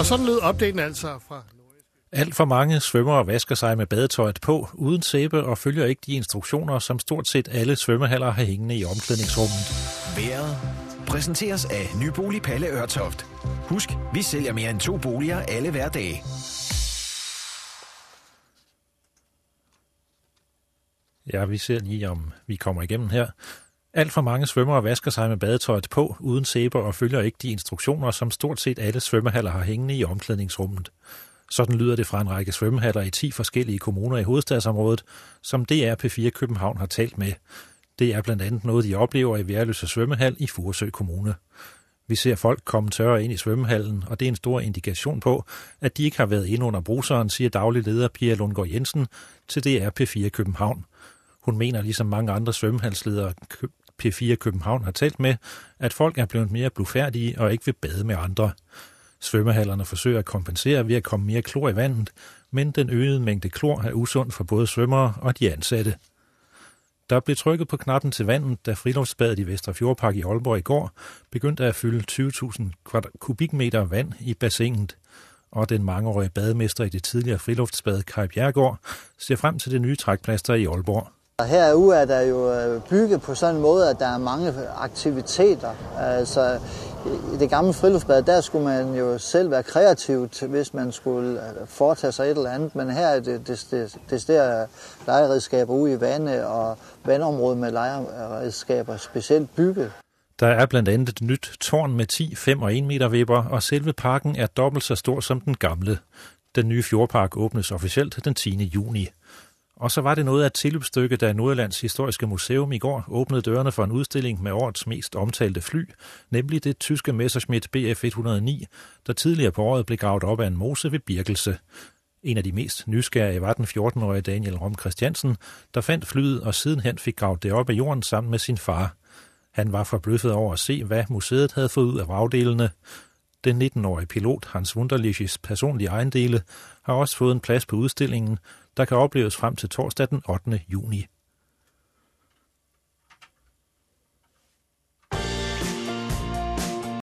Og sådan lød opdaten altså fra Alt for mange svømmer og vasker sig med badetøjet på, uden sæbe og følger ikke de instruktioner, som stort set alle svømmehaller har hængende i omklædningsrummet. Været præsenteres af Nybolig Palle Ørtoft. Husk, vi sælger mere end to boliger alle hverdage. Ja, vi ser lige, om vi kommer igennem her. Alt for mange svømmere vasker sig med badetøjet på, uden sæber og følger ikke de instruktioner, som stort set alle svømmehaller har hængende i omklædningsrummet. Sådan lyder det fra en række svømmehaller i 10 forskellige kommuner i hovedstadsområdet, som DR P4 København har talt med. Det er blandt andet noget, de oplever i Værløse svømmehal i Furesø Kommune. Vi ser folk komme tørre ind i svømmehallen, og det er en stor indikation på, at de ikke har været inde under bruseren, siger daglig leder Pia Lundgaard Jensen til DR P4 København. Hun mener, ligesom mange andre svømmehalsledere P4 København har talt med, at folk er blevet mere blufærdige og ikke vil bade med andre. Svømmehallerne forsøger at kompensere ved at komme mere klor i vandet, men den øgede mængde klor er usund for både svømmere og de ansatte. Der blev trykket på knappen til vandet, da friluftsbadet i Vesterfjordpark i Aalborg i går begyndte at fylde 20.000 kubikmeter vand i bassinet. Og den mangeårige bademester i det tidligere friluftsbad, Kai Bjergård, ser frem til det nye trækplaster i Aalborg. Herude er der jo øh, bygget på sådan en måde, at der er mange aktiviteter. Altså, i det gamle friluftsbad, der skulle man jo selv være kreativ, hvis man skulle øh, foretage sig et eller andet. Men her er det, det, det, det der lejeredskaber ude i vandet og vandområdet med lejeredskaber specielt bygget. Der er blandt andet et nyt tårn med 10, 5 og 1 meter vipper, og selve parken er dobbelt så stor som den gamle. Den nye fjordpark åbnes officielt den 10. juni. Og så var det noget af et tilløbsstykke, da Nordjyllands Historiske Museum i går åbnede dørene for en udstilling med årets mest omtalte fly, nemlig det tyske Messerschmitt Bf-109, der tidligere på året blev gravet op af en mose ved Birkelse. En af de mest nysgerrige var den 14-årige Daniel Rom Christiansen, der fandt flyet og sidenhen fik gravet det op af jorden sammen med sin far. Han var forbløffet over at se, hvad museet havde fået ud af vragdelene. Den 19-årige pilot Hans Wunderliches personlige ejendele har også fået en plads på udstillingen, der kan opleves frem til torsdag den 8. juni.